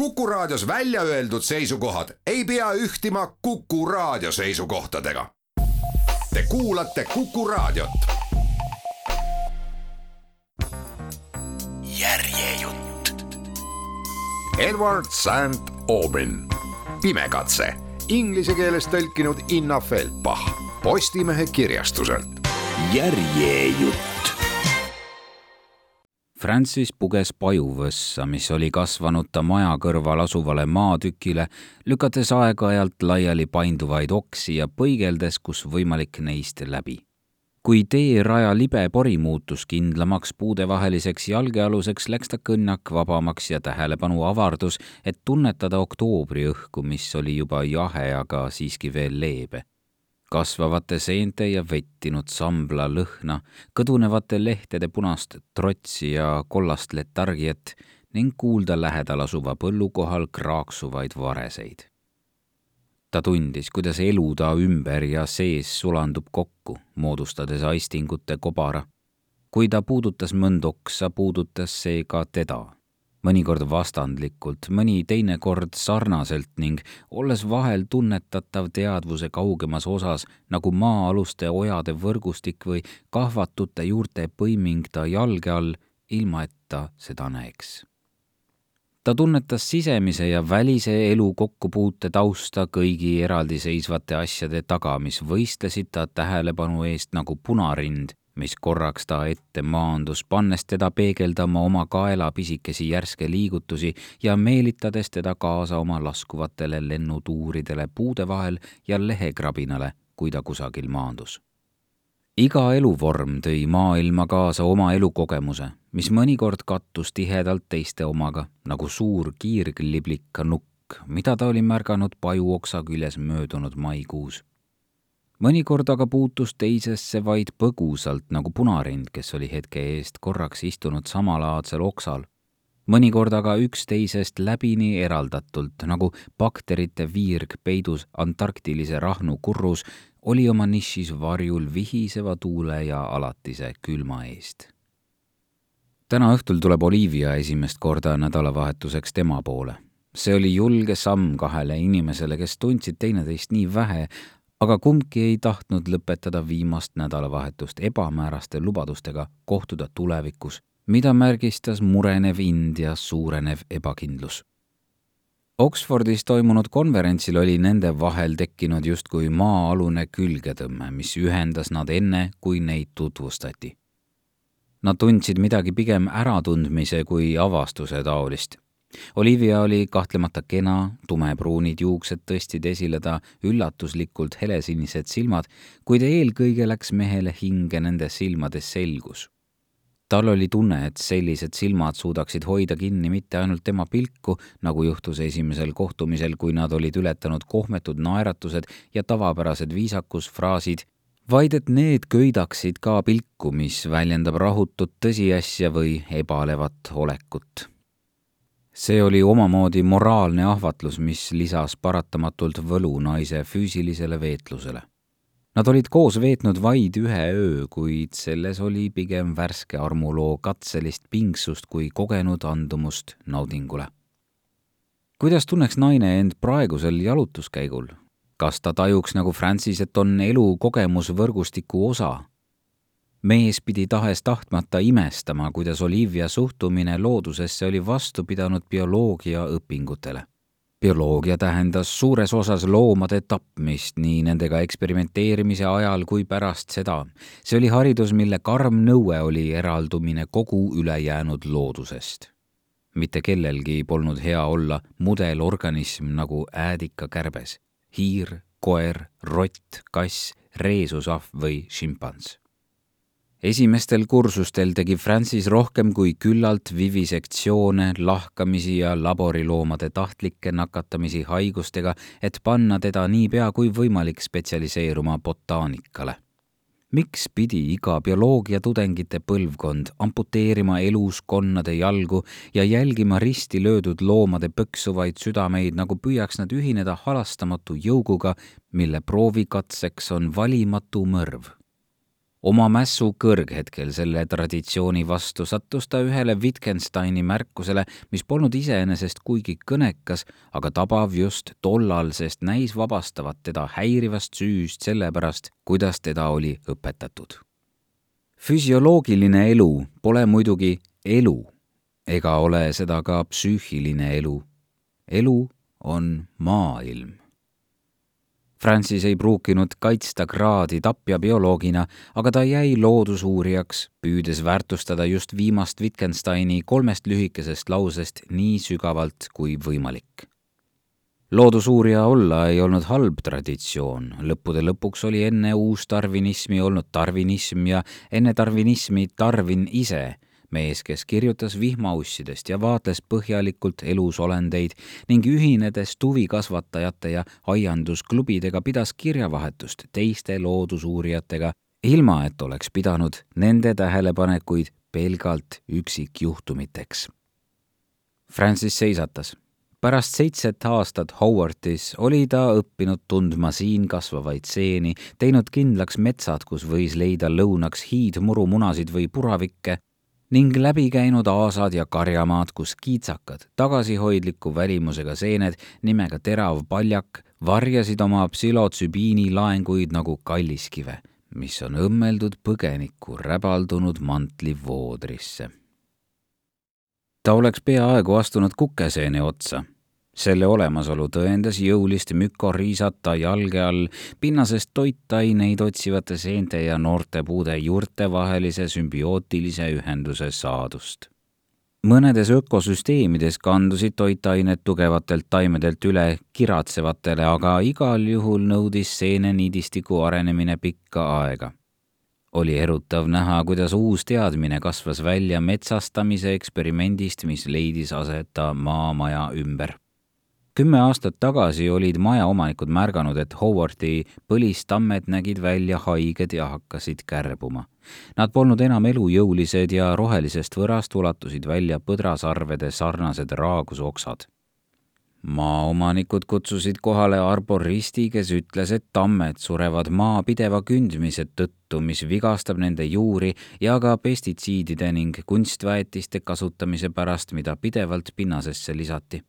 Kuku Raadios välja öeldud seisukohad ei pea ühtima Kuku Raadio seisukohtadega. Te kuulate Kuku Raadiot. järjejutt. Edward St Aubin, Pimekatse, inglise keeles tõlkinud Inna Feldbach, Postimehe kirjastuselt. järjejutt Francis puges pajuvõssa, mis oli kasvanud ta maja kõrval asuvale maatükile, lükates aeg-ajalt laiali painduvaid oksi ja põigeldes, kus võimalik neist läbi. kui teeraja libe pori muutus kindlamaks puudevaheliseks jalgealuseks, läks ta kõnnak vabamaks ja tähelepanu avardus, et tunnetada oktoobri õhku, mis oli juba jahe, aga siiski veel leebe kasvavate seente ja vettinud sambla lõhna, kõdunevate lehtede punast trotsi ja kollast letargiat ning kuulda lähedal asuva põllu kohal kraaksuvaid vareseid. ta tundis, kuidas elu ta ümber ja sees sulandub kokku, moodustades aistingute kobara. kui ta puudutas mõnd oksa, puudutas see ka teda mõnikord vastandlikult, mõni teinekord sarnaselt ning olles vahel tunnetatav teadvuse kaugemas osas nagu maa-aluste ojade võrgustik või kahvatute juurte põiming ta jalge all, ilma et ta seda näeks. ta tunnetas sisemise ja välise elu kokkupuute tausta kõigi eraldiseisvate asjade taga, mis võistlesid ta tähelepanu eest nagu punarind mis korraks ta ette maandus, pannes teda peegeldama oma kaela pisikesi järske liigutusi ja meelitades teda kaasa oma laskuvatele lennutuuridele puude vahel ja lehekrabinale, kui ta kusagil maandus. iga eluvorm tõi maailma kaasa oma elukogemuse, mis mõnikord kattus tihedalt teiste omaga, nagu suur kiirgliblik nukk, mida ta oli märganud pajuoksa küljes möödunud maikuus mõnikord aga puutus teisesse vaid põgusalt nagu punarind, kes oli hetke eest korraks istunud samalaadsel oksal. mõnikord aga üksteisest läbini eraldatult, nagu bakterite viirg peidus antarktilise rahnu kurrus, oli oma nišis varjul vihiseva tuule ja alatise külma eest. täna õhtul tuleb Olivia esimest korda nädalavahetuseks tema poole see oli julge samm kahele inimesele, kes tundsid teineteist nii vähe, aga kumbki ei tahtnud lõpetada viimast nädalavahetust ebamääraste lubadustega kohtuda tulevikus, mida märgistas murenev ind ja suurenev ebakindlus. Oxfordis toimunud konverentsil oli nende vahel tekkinud justkui maa-alune külgetõmme, mis ühendas nad enne, kui neid tutvustati. Nad tundsid midagi pigem äratundmise kui avastuse taolist Olivia oli kahtlemata kena, tumepruunid juuksed tõstsid esile ta üllatuslikult helesinised silmad, kuid eelkõige läks mehele hinge nende silmades selgus. tal oli tunne, et sellised silmad suudaksid hoida kinni mitte ainult tema pilku, nagu juhtus esimesel kohtumisel, kui nad olid ületanud kohmetud naeratused ja tavapärased viisakusfraasid, vaid et need köidaksid ka pilku, mis väljendab rahutut tõsiasja või ebalevat olekut see oli omamoodi moraalne ahvatlus, mis lisas paratamatult võlu naise füüsilisele veetlusele. Nad olid koos veetnud vaid ühe öö, kuid selles oli pigem värske armuloo katselist pingsust kui kogenud andumust naudingule. kuidas tunneks naine end praegusel jalutuskäigul? kas ta tajuks nagu Francis, et on elu kogemusvõrgustiku osa mees pidi tahes-tahtmata imestama, kuidas Olivia suhtumine loodusesse oli vastu pidanud bioloogia õpingutele. bioloogia tähendas suures osas loomade tapmist nii nendega eksperimenteerimise ajal kui pärast seda. see oli haridus, mille karm nõue oli eraldumine kogu ülejäänud loodusest. mitte kellelgi polnud hea olla mudelorganism nagu äädikakärbes, hiir, koer, rott, kass, reesusahv või šimpans esimestel kursustel tegi Francis rohkem kui küllalt vivisektsioone, lahkamisi ja laboriloomade tahtlikke nakatamisi haigustega, et panna teda niipea kui võimalik spetsialiseeruma botaanikale. miks pidi iga bioloogiatudengite põlvkond amputeerima eluskonnade jalgu ja jälgima risti löödud loomade põksuvaid südameid, nagu püüaks nad ühineda halastamatu jõuguga, mille proovikatseks on valimatu mõrv oma mässu kõrghetkel selle traditsiooni vastu sattus ta ühele Wittgensteini märkusele, mis polnud iseenesest kuigi kõnekas, aga tabav just tollal, sest näis vabastavat teda häirivast süüst selle pärast, kuidas teda oli õpetatud. füsioloogiline elu pole muidugi elu ega ole seda ka psüühiline elu. elu on maailm Francis ei pruukinud kaitsta kraadi tapjabioloogina, aga ta jäi loodusuurijaks, püüdes väärtustada just viimast Wittgensteini kolmest lühikesest lausest nii sügavalt kui võimalik. loodusuurija olla ei olnud halb traditsioon, lõppude lõpuks oli enne uustarvinismi olnud tarvinism ja enne tarvinismi Darwin ise mees, kes kirjutas vihmaussidest ja vaatles põhjalikult elusolendeid ning ühinedes tuvikasvatajate ja aiandusklubidega pidas kirjavahetust teiste loodusuurijatega, ilma et oleks pidanud nende tähelepanekuid pelgalt üksikjuhtumiteks. Francis seisatas pärast seitset aastat Howardis oli ta õppinud tundma siin kasvavaid seeni, teinud kindlaks metsad, kus võis leida lõunaks hiidmurumunasid või puravikke ning läbi käinud aasad ja karjamaad, kus kiitsakad, tagasihoidliku välimusega seened nimega terav paljak varjasid oma psülotsübiini laenguid nagu kalliskive, mis on õmmeldud põgeniku räbaldunud mantli voodrisse. ta oleks peaaegu astunud kukeseene otsa selle olemasolu tõendas jõulist mükoriisata jalge all pinnasest toitaineid otsivate seente ja noorte puude juurte vahelise sümbiootilise ühenduse saadust. mõnedes ökosüsteemides kandusid toitained tugevatelt taimedelt üle kiratsevatele, aga igal juhul nõudis seeneniidistiku arenemine pikka aega oli erutav näha, kuidas uus teadmine kasvas välja metsastamise eksperimendist, mis leidis aset maamaja ümber kümme aastat tagasi olid majaomanikud märganud, et Howardi põlistammed nägid välja haiged ja hakkasid kärbuma. Nad polnud enam elujõulised ja rohelisest võrast ulatusid välja põdrasarvede sarnased raagusoksad. maaomanikud kutsusid kohale arboristi, kes ütles, et tammed surevad maa pideva kündmise tõttu, mis vigastab nende juuri ja ka pestitsiidide ning kunstväetiste kasutamise pärast, mida pidevalt pinnasesse lisati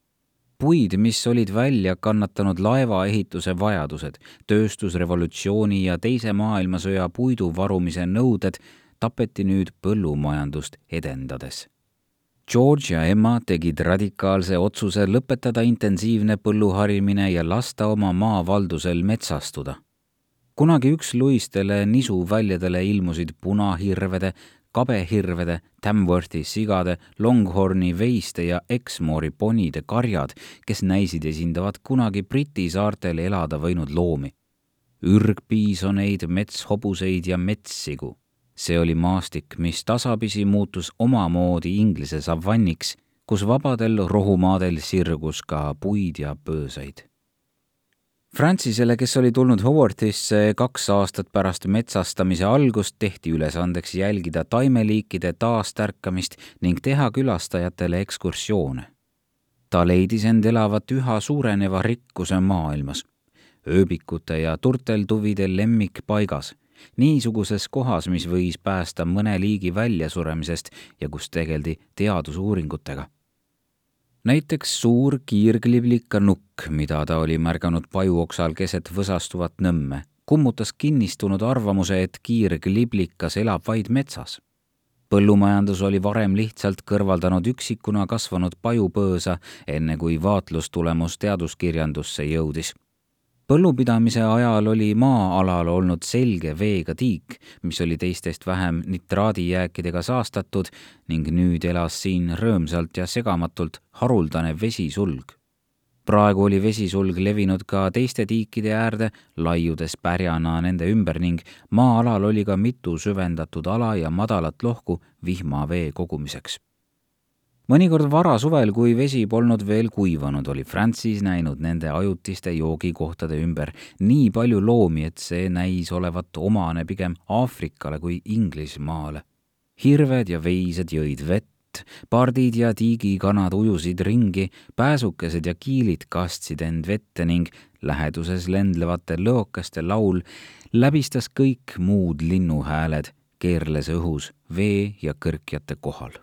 puid, mis olid välja kannatanud laevaehituse vajadused, tööstusrevolutsiooni ja Teise maailmasõja puidu varumise nõuded, tapeti nüüd põllumajandust edendades. George ja Emma tegid radikaalse otsuse lõpetada intensiivne põlluharimine ja lasta oma maavaldusel metsastuda kunagi üksluistele nisuväljadele ilmusid punahirvede, kabehirvede, Tamworthi sigade, Longhorni veiste ja Exmoori ponide karjad, kes näisid esindavat kunagi Briti saartel elada võinud loomi. ürgpiisoneid, metshobuseid ja metssigu. see oli maastik, mis tasapisi muutus omamoodi Inglise savanniks, kus vabadel rohumaadel sirgus ka puid ja pöösaid Francisele, kes oli tulnud Howardisse kaks aastat pärast metsastamise algust, tehti ülesandeks jälgida taimeliikide taastärkamist ning teha külastajatele ekskursioone. ta leidis end elavat üha suureneva rikkuse maailmas, ööbikute ja turteltuvide lemmikpaigas, niisuguses kohas, mis võis päästa mõne liigi väljasuremisest ja kus tegeldi teadusuuringutega näiteks suur kiirgliblika nukk, mida ta oli märganud pajuoksal keset võsastuvat nõmme, kummutas kinnistunud arvamuse, et kiirgliblikas elab vaid metsas. põllumajandus oli varem lihtsalt kõrvaldanud üksikuna kasvanud pajupõõsa, enne kui vaatlustulemus teaduskirjandusse jõudis põllupidamise ajal oli maa-alal olnud selge veega tiik, mis oli teistest vähem nitraadijääkidega saastatud ning nüüd elas siin rõõmsalt ja segamatult haruldane vesisulg. praegu oli vesisulg levinud ka teiste tiikide äärde, laiudes pärjana nende ümber ning maa-alal oli ka mitu süvendatud ala ja madalat lohku vihmavee kogumiseks mõnikord varasuvel, kui vesi polnud veel kuivanud, oli Francis näinud nende ajutiste joogikohtade ümber nii palju loomi, et see näis olevat omane pigem Aafrikale kui Inglismaale. hirved ja veised jõid vett, pardid ja tiigikanad ujusid ringi, pääsukesed ja kiilid kastsid end vette ning läheduses lendlevate lõokaste laul läbistas kõik muud linnuhääled, keerles õhus vee ja kõrkjate kohal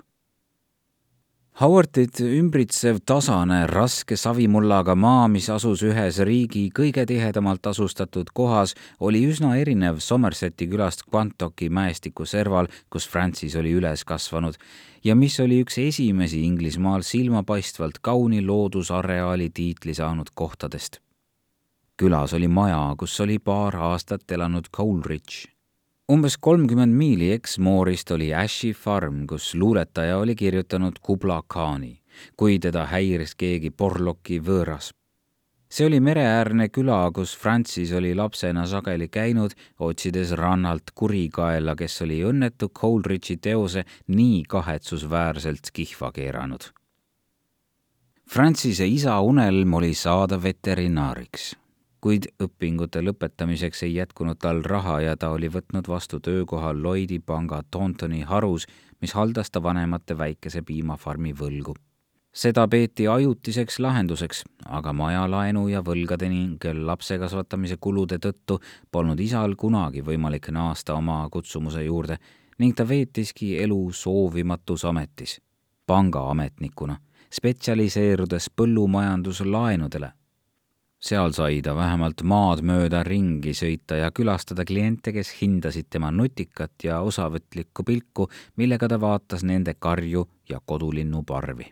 Howardit ümbritsev tasane raske savimullaga maa, mis asus ühes riigi kõige tihedamalt asustatud kohas, oli üsna erinev Somerseti külast Quantocki mäestiku serval, kus Francis oli üles kasvanud ja mis oli üks esimesi Inglismaal silmapaistvalt kauni loodusareaali tiitli saanud kohtadest. külas oli maja, kus oli paar aastat elanud Coleridge umbes kolmkümmend miili eksmoorist oli Ashi farm, kus luuletaja oli kirjutanud Kubla Khani, kui teda häiris keegi Porlocki võõras. see oli mereäärne küla, kus Francis oli lapsena sageli käinud, otsides rannalt kurikaela, kes oli õnnetu Coleridge'i teose nii kahetsusväärselt kihva keeranud. Francise isa unelm oli saada veterinaariks kuid õpingute lõpetamiseks ei jätkunud tal raha ja ta oli võtnud vastu töökoha Lloydi panga Tauntoni harus, mis haldas ta vanemate väikese piimafarmi võlgu. seda peeti ajutiseks lahenduseks, aga majalaenu ja võlgade ning lapse kasvatamise kulude tõttu polnud isal kunagi võimalik naasta oma kutsumuse juurde ning ta veetiski elu soovimatus ametis, pangaametnikuna, spetsialiseerudes põllumajanduslaenudele seal sai ta vähemalt maad mööda ringi sõita ja külastada kliente, kes hindasid tema nutikat ja osavõtlikku pilku, millega ta vaatas nende karju ja kodulinnu parvi.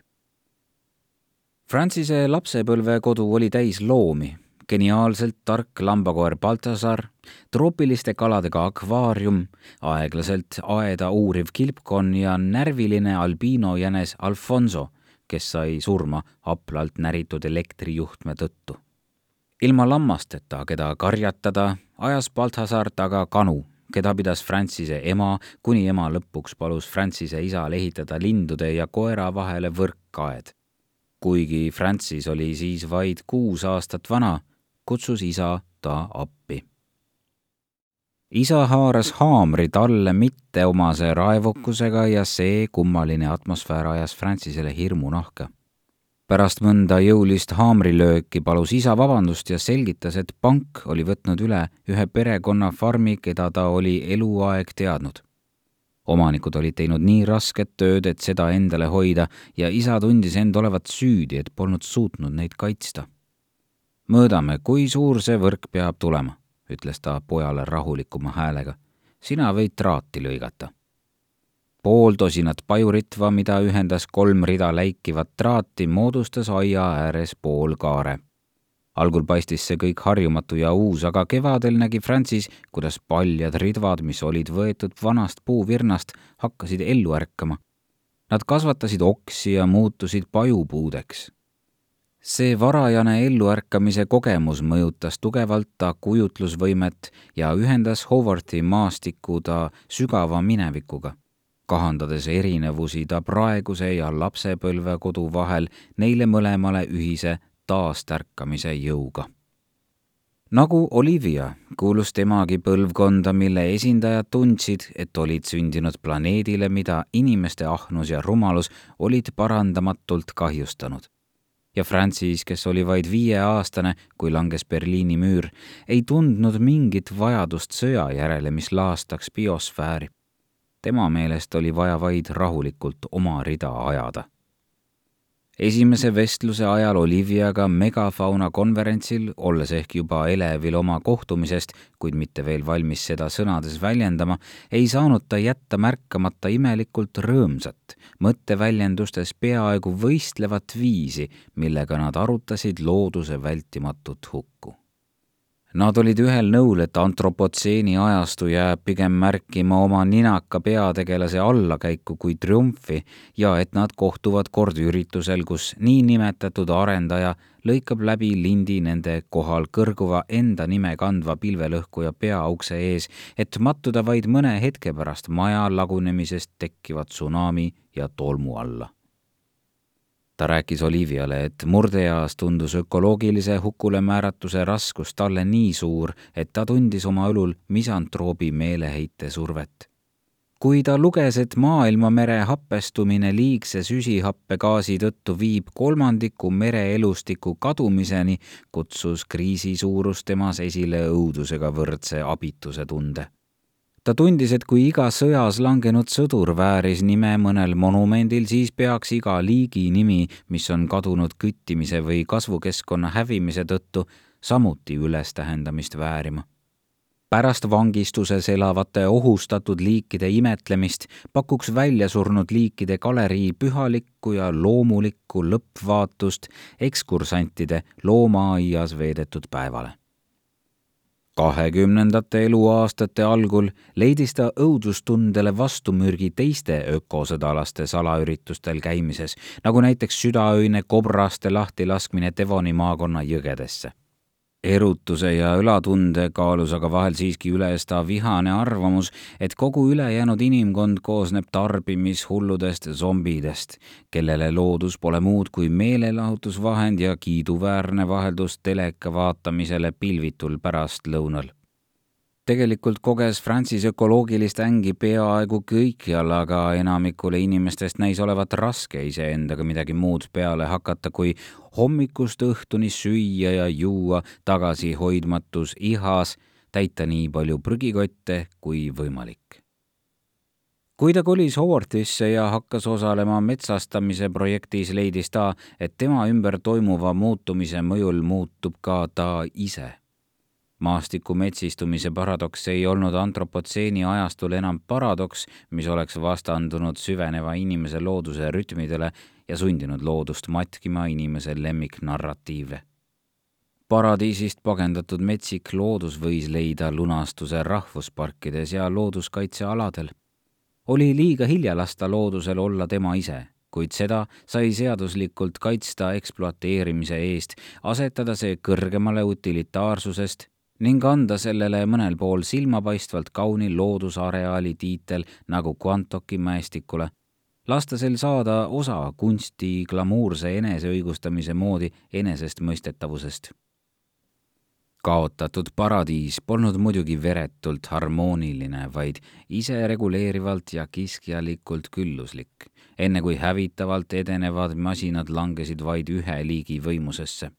Francise lapsepõlvekodu oli täis loomi, geniaalselt tark lambakoer Baltasar, troopiliste kaladega akvaarium, aeglaselt aeda uuriv kilpkonn ja närviline albiinojänes Alfonso, kes sai surma haplalt näritud elektrijuhtme tõttu ilma lammasteta, keda karjatada, ajas Balthasar taga kanu, keda pidas Francis'e ema, kuni ema lõpuks palus Francis'e isal ehitada lindude ja koera vahele võrkkaed. kuigi Francis oli siis vaid kuus aastat vana, kutsus isa ta appi. isa haaras haamri talle mitteomase raevukusega ja see kummaline atmosfäär ajas Francisele hirmu nahka pärast mõnda jõulist haamrilööki palus isa vabandust ja selgitas, et pank oli võtnud üle ühe perekonna farmi, keda ta oli eluaeg teadnud. omanikud olid teinud nii rasket tööd, et seda endale hoida ja isa tundis end olevat süüdi, et polnud suutnud neid kaitsta. mõõdame, kui suur see võrk peab tulema, ütles ta pojale rahulikuma häälega. sina võid traati lõigata pool tosinat pajuritva, mida ühendas kolm rida läikivat traati, moodustas aia ääres poolkaare. algul paistis see kõik harjumatu ja uus, aga kevadel nägi Francis, kuidas paljad ridvad, mis olid võetud vanast puuvirnast, hakkasid ellu ärkama. Nad kasvatasid oksi ja muutusid pajupuudeks see varajane elluärkamise kogemus mõjutas tugevalt ta kujutlusvõimet ja ühendas Howardi maastiku ta sügava minevikuga kahandades erinevusi ta praeguse ja lapsepõlvekodu vahel neile mõlemale ühise taastärkamise jõuga. nagu Olivia kuulus temagi põlvkonda, mille esindajad tundsid, et olid sündinud planeedile, mida inimeste ahnus ja rumalus olid parandamatult kahjustanud ja Francis, kes oli vaid viieaastane, kui langes Berliini müür, ei tundnud mingit vajadust sõja järele, mis laastaks biosfääri tema meelest oli vaja vaid rahulikult oma rida ajada. esimese vestluse ajal Oliviaga Megafauna konverentsil, olles ehk juba elevil oma kohtumisest, kuid mitte veel valmis seda sõnades väljendama, ei saanud ta jätta märkamata imelikult rõõmsat, mõtteväljendustes peaaegu võistlevat viisi, millega nad arutasid looduse vältimatut hukku Nad olid ühel nõul, et antropotseeni ajastu jääb pigem märkima oma ninaka peategelase allakäiku kui triumfi ja et nad kohtuvad kord üritusel, kus niinimetatud arendaja lõikab läbi lindi nende kohal kõrguva enda nime kandva pilvelõhkuja peaukse ees, et mattuda vaid mõne hetke pärast maja lagunemisest tekkivat tsunami ja tolmu alla ta rääkis Oliviale, et murdeeas tundus ökoloogilise hukule määratuse raskus talle nii suur, et ta tundis oma õlul misantroobi meeleheite survet. kui ta luges, et maailmamere hapestumine liigse süsihappegaasi tõttu viib kolmandiku mereelustiku kadumiseni, kutsus kriisi suurus temas esile õudusega võrdse abituse tunde ta tundis, et kui iga sõjas langenud sõdur vääris nime mõnel monumendil, siis peaks iga liigi nimi, mis on kadunud küttimise või kasvukeskkonna hävimise tõttu, samuti ülestähendamist väärima. pärast vangistuses elavate ohustatud liikide imetlemist pakuks väljasurnud liikide galerii pühalikku ja loomulikku lõppvaatust ekskursantide loomaaias veedetud päevale kahekümnendate eluaastate algul leidis ta õudustundele vastumürgi teiste ökosõdalaste salaüritustel käimises, nagu näiteks südaöine kobraste lahtilaskmine Devoni maakonna jõgedesse erutuse ja õlatunde kaalus aga vahel siiski üles ta vihane arvamus, et kogu ülejäänud inimkond koosneb tarbimishulludest zombidest, kellele loodus pole muud kui meelelahutusvahend ja kiiduväärne vaheldus teleka vaatamisele pilvitul pärastlõunal tegelikult koges Francis ökoloogilist ängi peaaegu kõikjal, aga enamikule inimestest näis olevat raske iseendaga midagi muud peale hakata, kui hommikust õhtuni süüa ja juua tagasihoidmatus ihas, täita nii palju prügikotte kui võimalik. Kui ta kolis Howardisse ja hakkas osalema metsastamise projektis, leidis ta, et tema ümber toimuva muutumise mõjul muutub ka ta ise maastiku metsistumise paradoks ei olnud antropotseeni ajastul enam paradoks, mis oleks vastandunud süveneva inimese looduse rütmidele ja sundinud loodust matkima inimese lemmiknarratiive. paradiisist pagendatud metsik loodus võis leida lunastuse rahvusparkides ja looduskaitsealadel. oli liiga hilja lasta loodusel olla tema ise kuid seda sai seaduslikult kaitsta ekspluateerimise eest, asetada see kõrgemale utilitaarsusest ning anda sellele mõnel pool silmapaistvalt kauni loodusareaali tiitel nagu Quantoki mäestikule, lasta sel saada osa kunsti glamuurse eneseõigustamise moodi enesestmõistetavusest. kaotatud paradiis polnud muidugi veretult harmooniline, vaid isereguleerivalt ja kiskjalikult külluslik, enne kui hävitavalt edenevad masinad langesid vaid ühe liigi võimusesse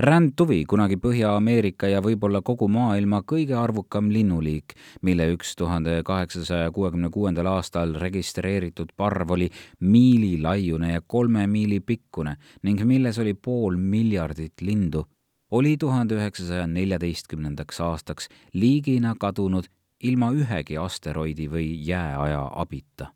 rändtuvi, kunagi Põhja-Ameerika ja võib-olla kogu maailma kõige arvukam linnuliik, mille üks tuhande kaheksasaja kuuekümne kuuendal aastal registreeritud parv oli miili laiune ja kolme miili pikkune ning milles oli pool miljardit lindu, oli tuhande üheksasaja neljateistkümnendaks aastaks liigina kadunud ilma ühegi asteroidi või jääaja abita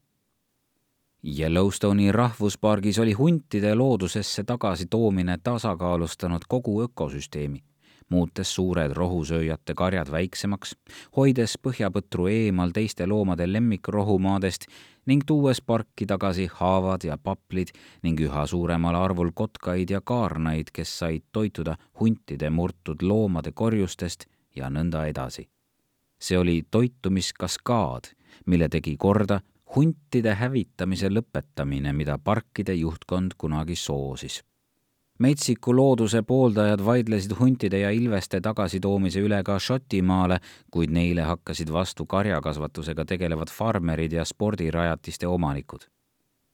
Yellowstone'i rahvuspargis oli huntide loodusesse tagasitoomine tasakaalustanud kogu ökosüsteemi, muutes suured rohusööjate karjad väiksemaks, hoides põhjapõtru eemal teiste loomade lemmikrohumaadest ning tuues parki tagasi haavad ja paplid ning üha suuremal arvul kotkaid ja kaarnaid, kes said toituda huntide murtud loomade korjustest ja nõnda edasi. see oli toitumiskaskaad, mille tegi korda huntide hävitamise lõpetamine, mida parkide juhtkond kunagi soosis. metsiku looduse pooldajad vaidlesid huntide ja ilveste tagasitoomise üle ka Šotimaale, kuid neile hakkasid vastu karjakasvatusega tegelevad farmerid ja spordirajatiste omanikud.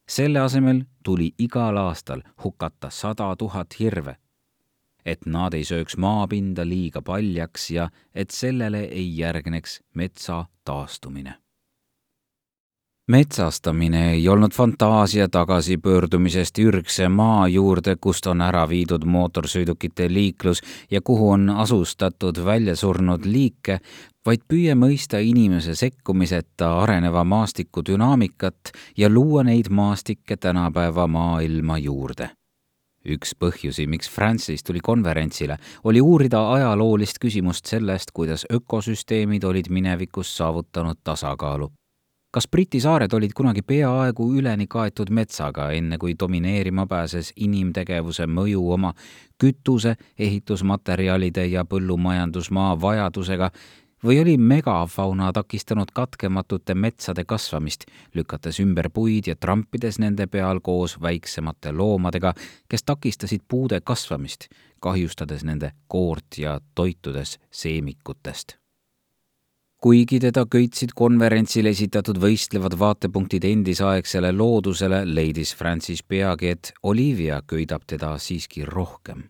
selle asemel tuli igal aastal hukata sada tuhat hirve, et nad ei sööks maapinda liiga paljaks ja et sellele ei järgneks metsa taastumine metsastamine ei olnud fantaasia tagasipöördumisest ürgse maa juurde, kust on ära viidud mootorsõidukite liiklus ja kuhu on asustatud väljasurnud liike, vaid püüe mõista inimese sekkumiseta areneva maastiku dünaamikat ja luua neid maastikke tänapäeva maailma juurde. Üks põhjusi, miks Francis tuli konverentsile, oli uurida ajaloolist küsimust sellest, kuidas ökosüsteemid olid minevikus saavutanud tasakaalu kas Briti saared olid kunagi peaaegu üleni kaetud metsaga, enne kui domineerima pääses inimtegevuse mõju oma kütuse, ehitusmaterjalide ja põllumajandusmaa vajadusega? Või oli megafauna takistanud katkematute metsade kasvamist, lükates ümber puid ja trampides nende peal koos väiksemate loomadega, kes takistasid puude kasvamist, kahjustades nende koort ja toitudes seemikutest kuigi teda köitsid konverentsil esitatud võistlevad vaatepunktid endisaegsele loodusele, leidis Francis peagi, et Olivia köidab teda siiski rohkem.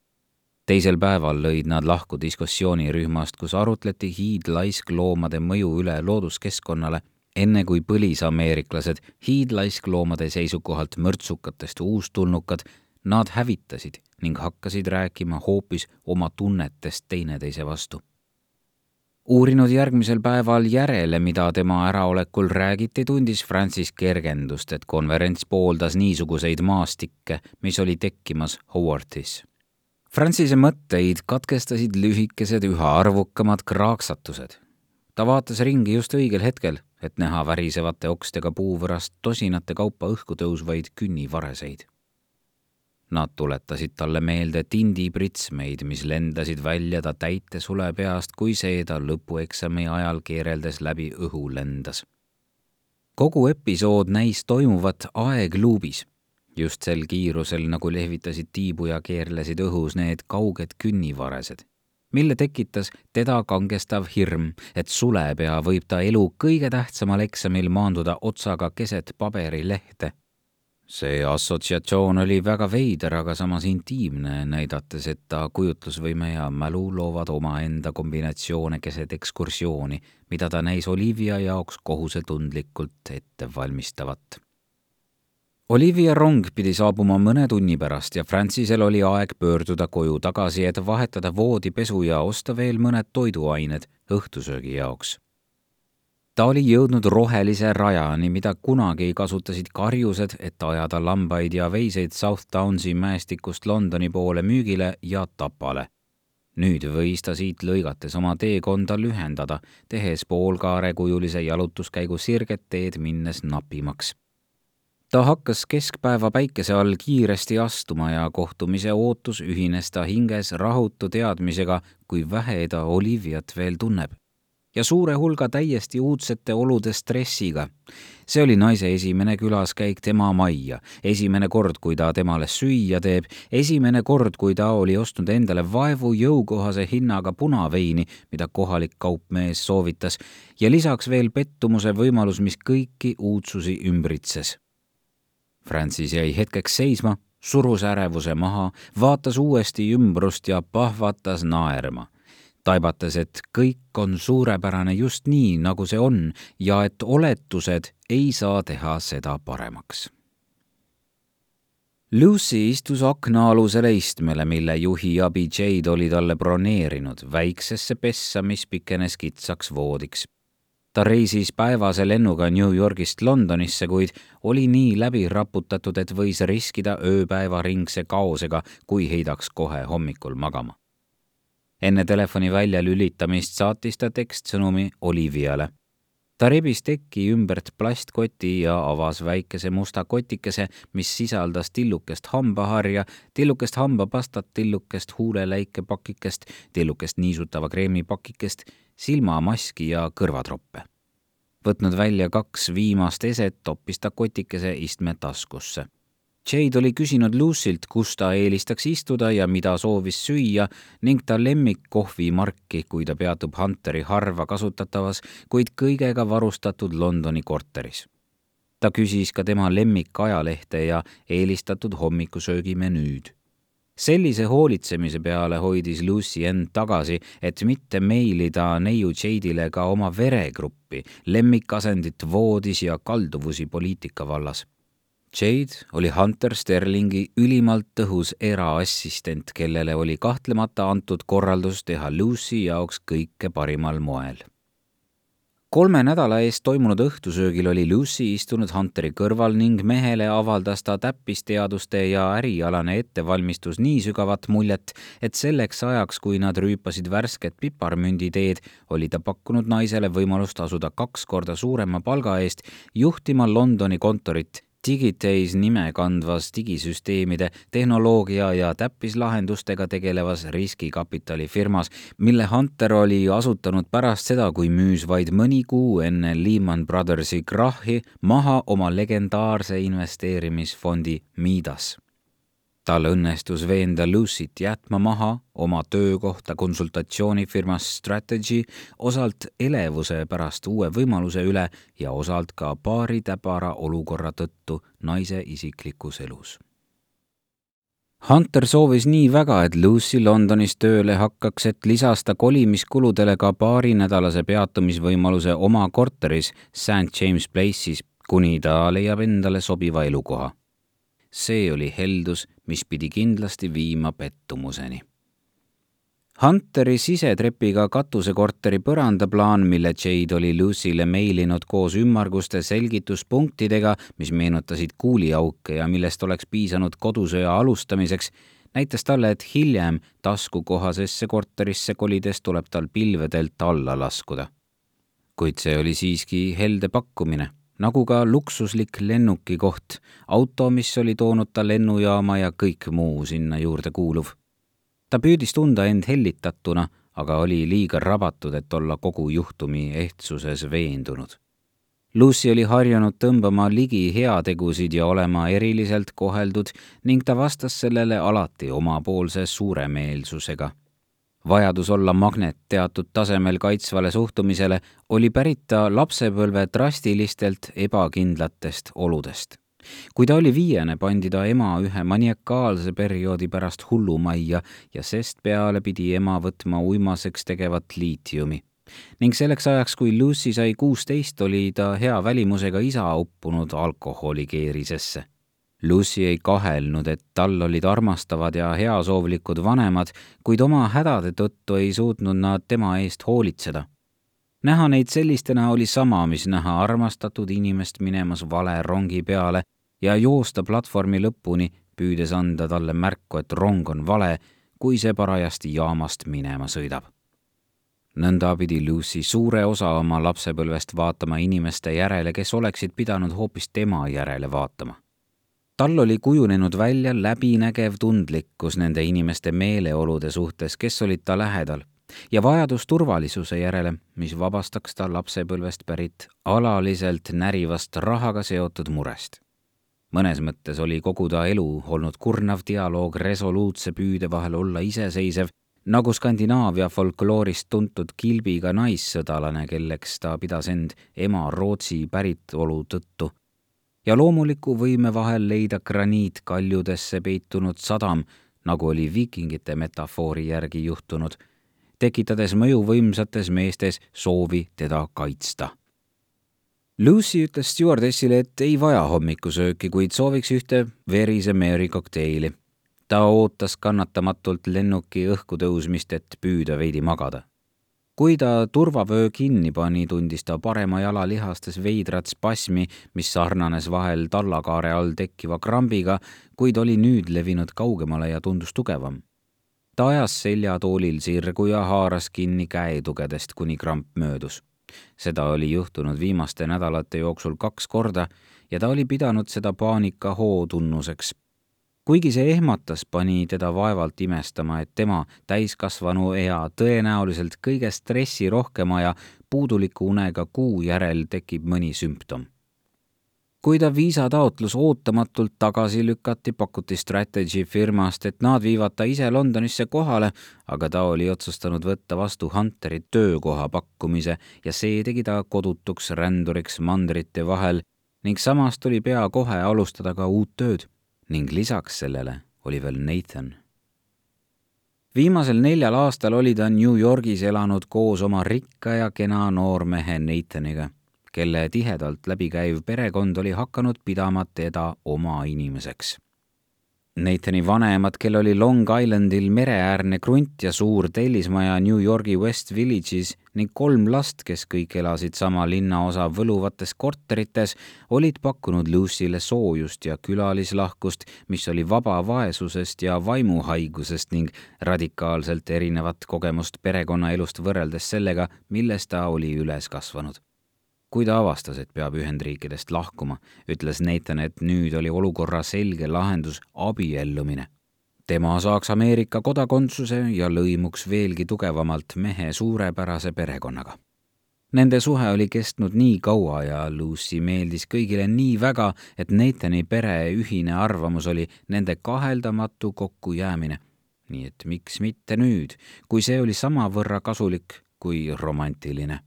teisel päeval lõid nad lahku diskussioonirühmast, kus arutleti hiidlaiskloomade mõju üle looduskeskkonnale, enne kui põlisameeriklased hiidlaiskloomade seisukohalt mörtsukatest uustulnukad nad hävitasid ning hakkasid rääkima hoopis oma tunnetest teineteise vastu uurinud järgmisel päeval järele, mida tema äraolekul räägiti, tundis Francis kergendust, et konverents pooldas niisuguseid maastikke, mis oli tekkimas Howardis. Francise mõtteid katkestasid lühikesed üha arvukamad kraaksatused. ta vaatas ringi just õigel hetkel, et näha värisevate okstega puuvõrast tosinate kaupa õhku tõusvaid künnivareseid Nad tuletasid talle meelde tindipritsmeid, mis lendasid välja ta täitesule peast, kui see ta lõpueksami ajal keereldes läbi õhu lendas. kogu episood näis toimuvat aegluubis, just sel kiirusel, nagu lehvitasid tiibu ja keerlesid õhus need kauged künnivaresed mille tekitas teda kangestav hirm, et sulepea võib ta elu kõige tähtsamal eksamil maanduda otsaga keset paberilehte see assotsiatsioon oli väga veider, aga samas intiimne, näidates, et ta kujutlusvõime ja mälu loovad omaenda kombinatsioone keset ekskursiooni, mida ta näis Olivia jaoks kohusetundlikult ette valmistavat. Olivia rong pidi saabuma mõne tunni pärast ja Francisel oli aeg pöörduda koju tagasi, et vahetada voodipesu ja osta veel mõned toiduained õhtusöögi jaoks ta oli jõudnud rohelise rajani, mida kunagi kasutasid karjused, et ajada lambaid ja veiseid South Downsi mäestikust Londoni poole müügile ja tapale. nüüd võis ta siit lõigates oma teekonda lühendada, tehes poolkaarekujulise jalutuskäigu sirget teed minnes napimaks ta hakkas keskpäeva päikese all kiiresti astuma ja kohtumise ootus ühines ta hinges rahutu teadmisega, kui vähe ta Oliviat veel tunneb ja suure hulga täiesti uudsete olude stressiga. see oli naise esimene külaskäik tema majja, esimene kord, kui ta temale süüa teeb, esimene kord, kui ta oli ostnud endale vaevu jõukohase hinnaga punaveini, mida kohalik kaupmees soovitas, ja lisaks veel pettumuse võimalus, mis kõiki uudsusi ümbritses. Francis jäi hetkeks seisma, surus ärevuse maha, vaatas uuesti ümbrust ja pahvatas naerma taibates, et kõik on suurepärane just nii, nagu see on ja et oletused ei saa teha seda paremaks. Lucy istus aknaalusele istmele, mille juhi abi Jade oli talle broneerinud, väiksesse pessa, mis pikenes kitsaks voodiks. ta reisis päevase lennuga New Yorgist Londonisse, kuid oli nii läbi raputatud, et võis riskida ööpäevaringse kaosega, kui heidaks kohe hommikul magama enne telefoni väljalülitamist saatis ta tekstsõnumi Oliviale. ta rebis teki ümbert plastkoti ja avas väikese musta kotikese, mis sisaldas tillukest hambaharja, tillukest hambapastat, tillukest huuleläikepakikest, tillukest niisutava kreemi pakikest, silmamaski ja kõrvatroppe. võtnud välja kaks viimast eset, toppis ta kotikese istme taskusse Jade oli küsinud Lucylt, kus ta eelistaks istuda ja mida soovis süüa ning ta lemmikkohvimarki, kui ta peatub Hunteri harva kasutatavas, kuid kõigega varustatud Londoni korteris. ta küsis ka tema lemmikajalehte ja eelistatud hommikusöögi menüüd sellise hoolitsemise peale hoidis Lucy end tagasi, et mitte meilida neiu Jade'ile ka oma veregruppi, lemmikasendit voodis ja kalduvusi poliitika vallas Jade oli Hunter Sterlingi ülimalt tõhus eraassistent, kellele oli kahtlemata antud korraldus teha Lucy jaoks kõike parimal moel. kolme nädala eest toimunud õhtusöögil oli Lucy istunud Hunteri kõrval ning mehele avaldas ta täppisteaduste ja ärialane ettevalmistus nii sügavat muljet, et selleks ajaks, kui nad rüüpasid värsket piparmünditeed, oli ta pakkunud naisele võimalust asuda kaks korda suurema palga eest juhtima Londoni kontorit Digiteis nime kandvas digisüsteemide, tehnoloogia ja täppislahendustega tegelevas riskikapitalifirmas, mille Hunter oli asutanud pärast seda, kui müüs vaid mõni kuu enne Lehman Brothersi krahhi maha oma legendaarse investeerimisfondi Midas tal õnnestus veenda Lucyt jätma maha oma töökohta konsultatsioonifirmas Strategy osalt elevuse pärast uue võimaluse üle ja osalt ka paari täbara olukorra tõttu naise isiklikus elus Hunter soovis nii väga, et Lucy Londonis tööle hakkaks, et lisas ta kolimiskuludele ka paarinädalase peatumisvõimaluse oma korteris St James Place'is, kuni ta leiab endale sobiva elukoha. See oli heldus, mis pidi kindlasti viima pettumuseni Hunteri sisetrepiga katusekorteri põrandaplaan, mille Jade oli Lucyle meilinud koos ümmarguste selgituspunktidega, mis meenutasid kuuliauke ja millest oleks piisanud kodusööja alustamiseks, näitas talle, et hiljem taskukohasesse korterisse kolides tuleb tal pilvedelt alla laskuda. kuid see oli siiski helde pakkumine, nagu ka luksuslik lennukikoht, auto, mis oli toonud ta lennujaama ja kõik muu sinna juurde kuuluv ta püüdis tunda end hellitatuna, aga oli liiga rabatud, et olla kogu juhtumi ehtsuses veendunud. Lucy oli harjunud tõmbama ligi heategusid ja olema eriliselt koheldud ning ta vastas sellele alati omapoolse suuremeelsusega. Vajadus olla magnet teatud tasemel kaitsvale suhtumisele oli pärit ta lapsepõlve drastilistelt ebakindlatest oludest kui ta oli viiene, pandi ta ema ühe maniakaalse perioodi pärast hullumajja ja sest peale pidi ema võtma uimaseks tegevat liitiumi. ning selleks ajaks, kui Lucy sai kuusteist, oli ta hea välimusega isa uppunud alkoholikeerisesse. Lucy ei kahelnud, et tal olid armastavad ja heasoovlikud vanemad, kuid oma hädade tõttu ei suutnud nad tema eest hoolitseda näha neid sellistena oli sama, mis näha armastatud inimest minemas vale rongi peale ja joosta platvormi lõpuni, püüdes anda talle märku, et rong on vale, kui see parajasti jaamast minema sõidab. nõnda pidi Lucy suure osa oma lapsepõlvest vaatama inimeste järele, kes oleksid pidanud hoopis tema järele vaatama tal oli kujunenud välja läbinägev tundlikkus nende inimeste meeleolude suhtes, kes olid ta lähedal ja vajadus turvalisuse järele, mis vabastaks ta lapsepõlvest pärit alaliselt närivast rahaga seotud murest. mõnes mõttes oli kogu ta elu olnud kurnav dialoog resoluutse püüde vahel olla iseseisev, nagu Skandinaavia folkloorist tuntud kilbiga naissõdalane, kelleks ta pidas end ema Rootsi päritolu tõttu ja loomuliku võime vahel leida graniitkaljudesse peitunud sadam, nagu oli viikingite metafoori järgi juhtunud tekitades mõjuvõimsates meestes soovi teda kaitsta. Lucy ütles stjuardessile, et ei vaja hommikusööki, kuid sooviks ühte verise Mary kokteili. ta ootas kannatamatult lennuki õhku tõusmist, et püüda veidi magada. Kui ta turvavöö kinni pani, tundis ta parema jala lihastes veidrat spasmi, mis sarnanes vahel tallakaare all tekkiva krambiga, kuid oli nüüd levinud kaugemale ja tundus tugevam ta ajas seljatoolil sirgu ja haaras kinni käetugedest, kuni kramp möödus. seda oli juhtunud viimaste nädalate jooksul kaks korda ja ta oli pidanud seda paanika hoo tunnuseks. Kuigi see ehmatas, pani teda vaevalt imestama, et tema täiskasvanu ea tõenäoliselt kõige stressirohkema ja puuduliku unega kuu järel tekib mõni sümptom. Kui ta viisataotlus ootamatult tagasi lükati, pakuti Strategy firmast, et nad viivad ta ise Londonisse kohale, aga ta oli otsustanud võtta vastu Hunteri töökoha pakkumise ja see tegi ta kodutuks ränduriks mandrite vahel ning samas tuli pea kohe alustada ka uut tööd ning lisaks sellele oli veel Nathan. viimasel neljal aastal oli ta New Yorgis elanud koos oma rikka ja kena noormehe Nathaniga kelle tihedalt läbikäiv perekond oli hakanud pidama teda oma inimeseks. Nathani vanemad, kel oli Long Islandil mereäärne krunt ja suur tellismaja New Yorgi West Village'is ning kolm last, kes kõik elasid sama linnaosa võluvates korterites, olid pakkunud Lucy'le soojust ja külalislahkust, mis oli vaba vaesusest ja vaimuhaigusest ning radikaalselt erinevat kogemust perekonnaelust võrreldes sellega, milles ta oli üles kasvanud kui ta avastas, et peab Ühendriikidest lahkuma, ütles Nathan, et nüüd oli olukorra selge lahendus abiellumine. tema saaks Ameerika kodakondsuse ja lõimuks veelgi tugevamalt mehe suurepärase perekonnaga. Nende suhe oli kestnud nii kaua ja Lucy meeldis kõigile nii väga, et Nathani pere ühine arvamus oli nende kaheldamatu kokkujäämine. nii et miks mitte nüüd, kui see oli samavõrra kasulik kui romantiline.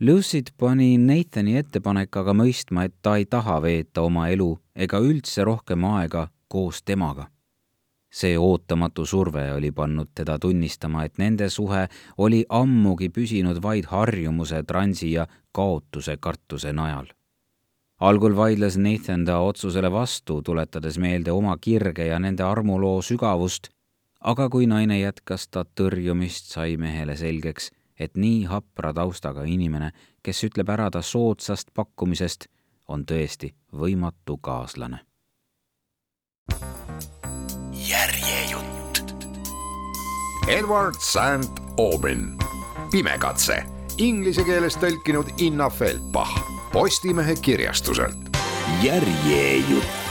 Lucy't pani Nathani ettepanek aga mõistma, et ta ei taha veeta oma elu ega üldse rohkem aega koos temaga see ootamatu surve oli pannud teda tunnistama, et nende suhe oli ammugi püsinud vaid harjumuse, transi ja kaotuse kartuse najal. algul vaidles Nathan ta otsusele vastu, tuletades meelde oma kirge ja nende armuloo sügavust, aga kui naine jätkas ta tõrjumist, sai mehele selgeks, et nii hapra taustaga inimene, kes ütleb ära ta soodsast pakkumisest, on tõesti võimatu kaaslane. Edward St Aubin, Pimekatse, inglise keeles tõlkinud Inna Feldbach. Postimehe kirjastuselt. järjejutt